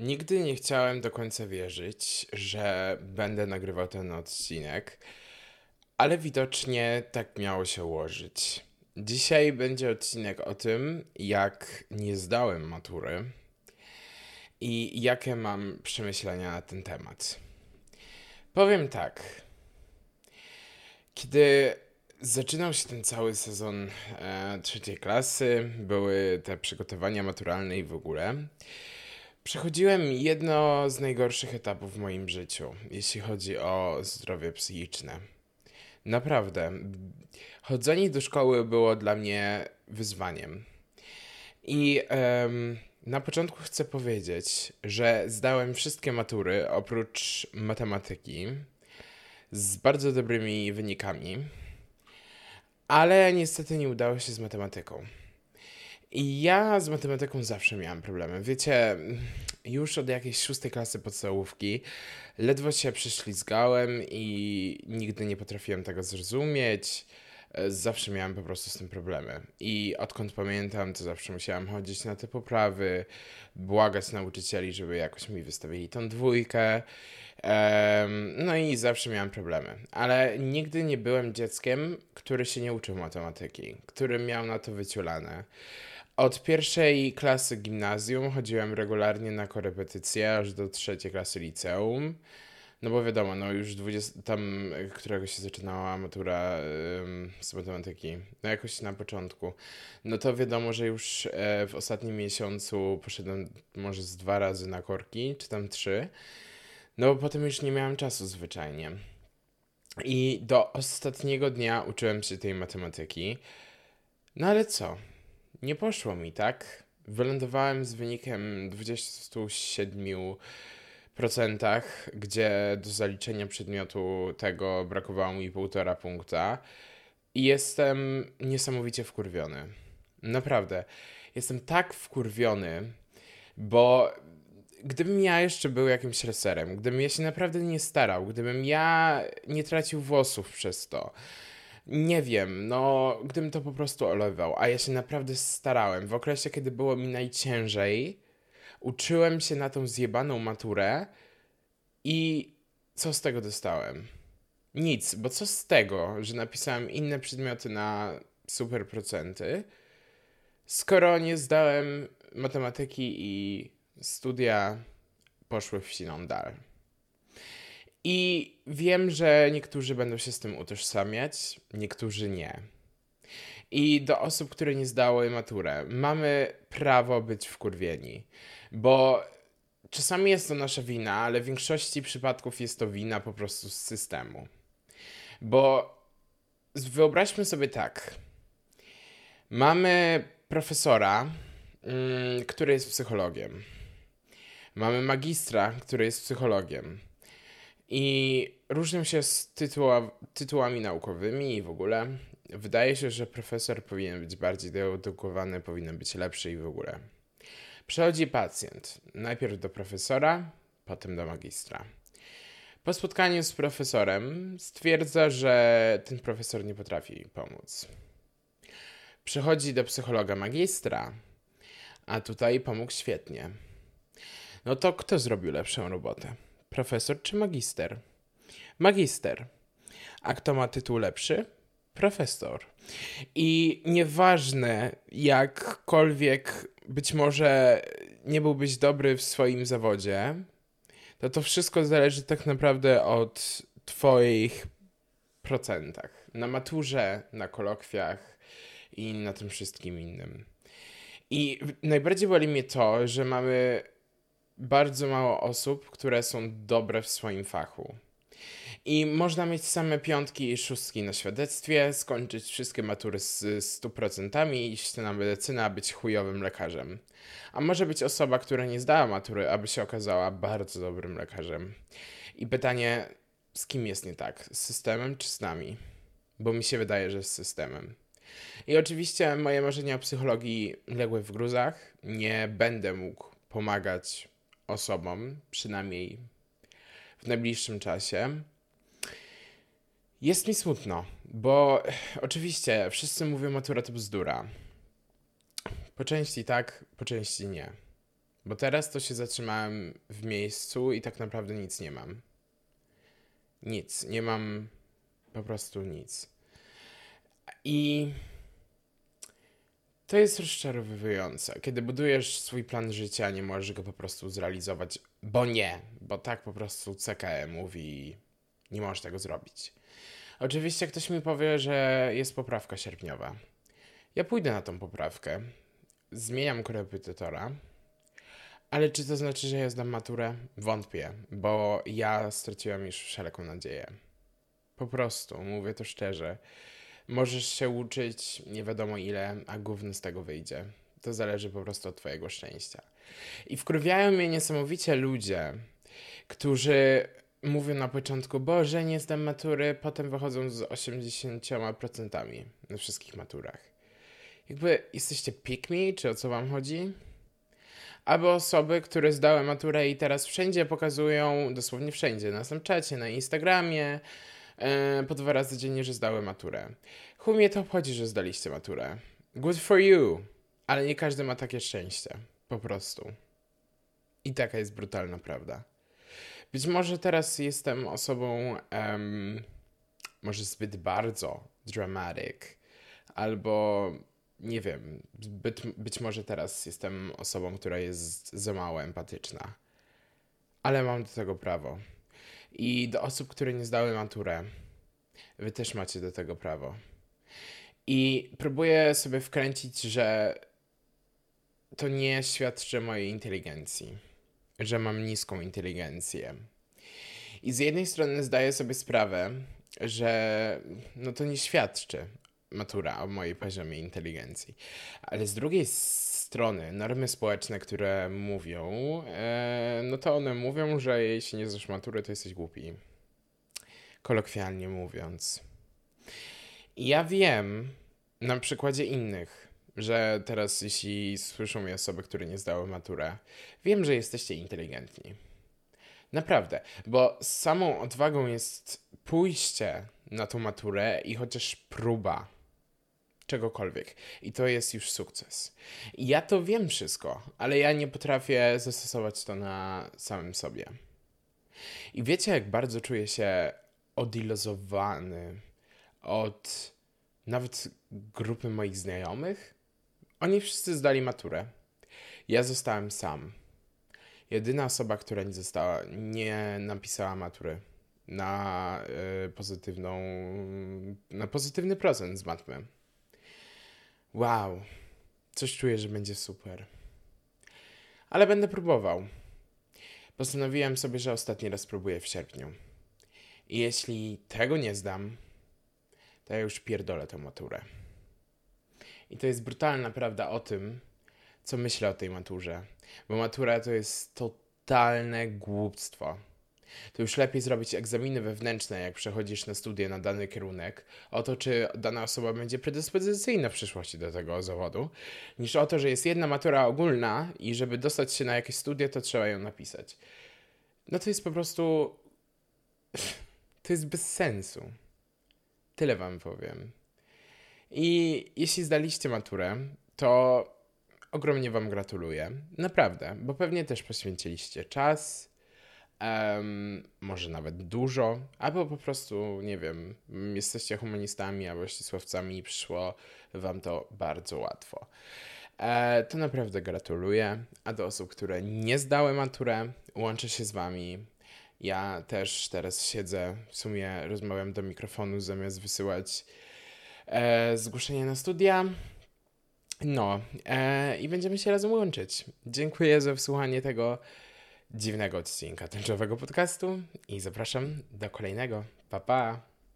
Nigdy nie chciałem do końca wierzyć, że będę nagrywał ten odcinek, ale widocznie tak miało się ułożyć. Dzisiaj będzie odcinek o tym, jak nie zdałem matury i jakie mam przemyślenia na ten temat. Powiem tak. Kiedy zaczynał się ten cały sezon e, trzeciej klasy, były te przygotowania maturalne i w ogóle. Przechodziłem jedno z najgorszych etapów w moim życiu, jeśli chodzi o zdrowie psychiczne. Naprawdę, chodzenie do szkoły było dla mnie wyzwaniem. I em, na początku chcę powiedzieć, że zdałem wszystkie matury oprócz matematyki z bardzo dobrymi wynikami, ale niestety nie udało się z matematyką. I ja z matematyką zawsze miałam problemy. Wiecie, już od jakiejś szóstej klasy podstawówki ledwo się prześlizgałem i nigdy nie potrafiłem tego zrozumieć. E, zawsze miałem po prostu z tym problemy. I odkąd pamiętam, to zawsze musiałam chodzić na te poprawy, błagać nauczycieli, żeby jakoś mi wystawili tą dwójkę. no i zawsze miałem problemy. Ale nigdy nie byłem dzieckiem, który się nie uczył matematyki, który miał na to wyciulane. Od pierwszej klasy gimnazjum chodziłem regularnie na korepetycje, aż do trzeciej klasy liceum. No bo wiadomo, no już 20, tam którego się zaczynała matura z matematyki, no jakoś na początku. No to wiadomo, że już e, w ostatnim miesiącu poszedłem może z dwa razy na korki, czy tam trzy. No bo potem już nie miałem czasu zwyczajnie. I do ostatniego dnia uczyłem się tej matematyki. No ale co? Nie poszło mi, tak? Wylądowałem z wynikiem 27%, gdzie do zaliczenia przedmiotu tego brakowało mi półtora punkta. I jestem niesamowicie wkurwiony. Naprawdę. Jestem tak wkurwiony, bo gdybym ja jeszcze był jakimś reserem, gdybym ja się naprawdę nie starał, gdybym ja nie tracił włosów przez to, nie wiem, no gdybym to po prostu olewał, a ja się naprawdę starałem. W okresie, kiedy było mi najciężej, uczyłem się na tą zjebaną maturę i co z tego dostałem? Nic, bo co z tego, że napisałem inne przedmioty na super procenty, skoro nie zdałem matematyki i studia poszły w siną dal. I wiem, że niektórzy będą się z tym utożsamiać, niektórzy nie. I do osób, które nie zdały maturę, mamy prawo być wkurwieni, bo czasami jest to nasza wina, ale w większości przypadków jest to wina po prostu z systemu. Bo wyobraźmy sobie tak. Mamy profesora, mm, który jest psychologiem. Mamy magistra, który jest psychologiem. I różnią się z tytuła, tytułami naukowymi i w ogóle. Wydaje się, że profesor powinien być bardziej doedukowany, powinien być lepszy i w ogóle. Przychodzi pacjent. Najpierw do profesora, potem do magistra. Po spotkaniu z profesorem stwierdza, że ten profesor nie potrafi pomóc. Przychodzi do psychologa magistra, a tutaj pomógł świetnie. No to kto zrobił lepszą robotę? Profesor czy magister? Magister. A kto ma tytuł lepszy? Profesor. I nieważne, jakkolwiek być może nie byłbyś dobry w swoim zawodzie, to to wszystko zależy tak naprawdę od Twoich procentach. Na maturze, na kolokwiach i na tym wszystkim innym. I najbardziej boli mnie to, że mamy bardzo mało osób, które są dobre w swoim fachu. I można mieć same piątki i szóstki na świadectwie, skończyć wszystkie matury z 100% i iść na medycynę, a być chujowym lekarzem. A może być osoba, która nie zdała matury, aby się okazała bardzo dobrym lekarzem. I pytanie, z kim jest nie tak? Z systemem czy z nami? Bo mi się wydaje, że z systemem. I oczywiście moje marzenia o psychologii legły w gruzach. Nie będę mógł pomagać osobom, przynajmniej w najbliższym czasie. Jest mi smutno, bo oczywiście wszyscy mówią matura to bzdura. Po części tak, po części nie. Bo teraz to się zatrzymałem w miejscu i tak naprawdę nic nie mam. Nic. Nie mam po prostu nic. I to jest rozczarowujące, kiedy budujesz swój plan życia, nie możesz go po prostu zrealizować, bo nie, bo tak po prostu CKE mówi, nie możesz tego zrobić. Oczywiście ktoś mi powie, że jest poprawka sierpniowa. Ja pójdę na tą poprawkę, zmieniam korepetytora, ale czy to znaczy, że ja zdam maturę? Wątpię, bo ja straciłem już wszelką nadzieję. Po prostu, mówię to szczerze. Możesz się uczyć nie wiadomo ile, a gówno z tego wyjdzie. To zależy po prostu od twojego szczęścia. I wkurwiają mnie niesamowicie ludzie, którzy mówią na początku, Boże, nie zdam matury, potem wychodzą z 80% na wszystkich maturach. Jakby jesteście pick me, czy o co wam chodzi? Albo osoby, które zdały maturę i teraz wszędzie pokazują, dosłownie wszędzie, na Snapchacie, na Instagramie, E, po dwa razy dziennie, że zdały maturę. Chuj mnie to obchodzi, że zdaliście maturę. Good for you. Ale nie każdy ma takie szczęście. Po prostu. I taka jest brutalna prawda. Być może teraz jestem osobą może zbyt bardzo dramatic, albo nie wiem, być może teraz jestem osobą, która jest za mało empatyczna. Ale mam do tego prawo. I do osób, które nie zdały maturę, wy też macie do tego prawo. I próbuję sobie wkręcić, że to nie świadczy mojej inteligencji, że mam niską inteligencję. I z jednej strony zdaję sobie sprawę, że no to nie świadczy matura o mojej poziomie inteligencji. Ale z drugiej strony normy społeczne, które mówią, e, no to one mówią, że jeśli nie zdasz matury, to jesteś głupi. Kolokwialnie mówiąc. Ja wiem na przykładzie innych, że teraz jeśli słyszą mnie osoby, które nie zdały maturę, wiem, że jesteście inteligentni. Naprawdę, bo samą odwagą jest pójście na tą maturę i chociaż próba czegokolwiek. I to jest już sukces. I ja to wiem wszystko, ale ja nie potrafię zastosować to na samym sobie. I wiecie, jak bardzo czuję się odilozowany od nawet grupy moich znajomych? Oni wszyscy zdali maturę. Ja zostałem sam. Jedyna osoba, która nie została, nie napisała matury na y, pozytywną, na pozytywny procent z matmy. Wow, coś czuję, że będzie super. Ale będę próbował. Postanowiłem sobie, że ostatni raz spróbuję w sierpniu. I jeśli tego nie zdam, to ja już pierdolę tę maturę. I to jest brutalna prawda o tym, co myślę o tej maturze. Bo matura to jest totalne głupstwo to już lepiej zrobić egzaminy wewnętrzne, jak przechodzisz na studia na dany kierunek, o to, czy dana osoba będzie predyspozycyjna w przyszłości do tego zawodu, niż o to, że jest jedna matura ogólna i żeby dostać się na jakieś studia, to trzeba ją napisać. No to jest po prostu. To jest bez sensu. Tyle wam powiem. I jeśli zdaliście maturę, to ogromnie wam gratuluję. Naprawdę, bo pewnie też poświęciliście czas, Um, może nawet dużo, albo po prostu, nie wiem, jesteście humanistami albo ścisłowcami i przyszło wam to bardzo łatwo. E, to naprawdę gratuluję. A do osób, które nie zdały maturę, łączę się z wami. Ja też teraz siedzę, w sumie rozmawiam do mikrofonu zamiast wysyłać e, zgłoszenie na studia. No, e, i będziemy się razem łączyć. Dziękuję za wysłuchanie tego dziwnego odcinka tęczowego podcastu i zapraszam do kolejnego. Pa, pa!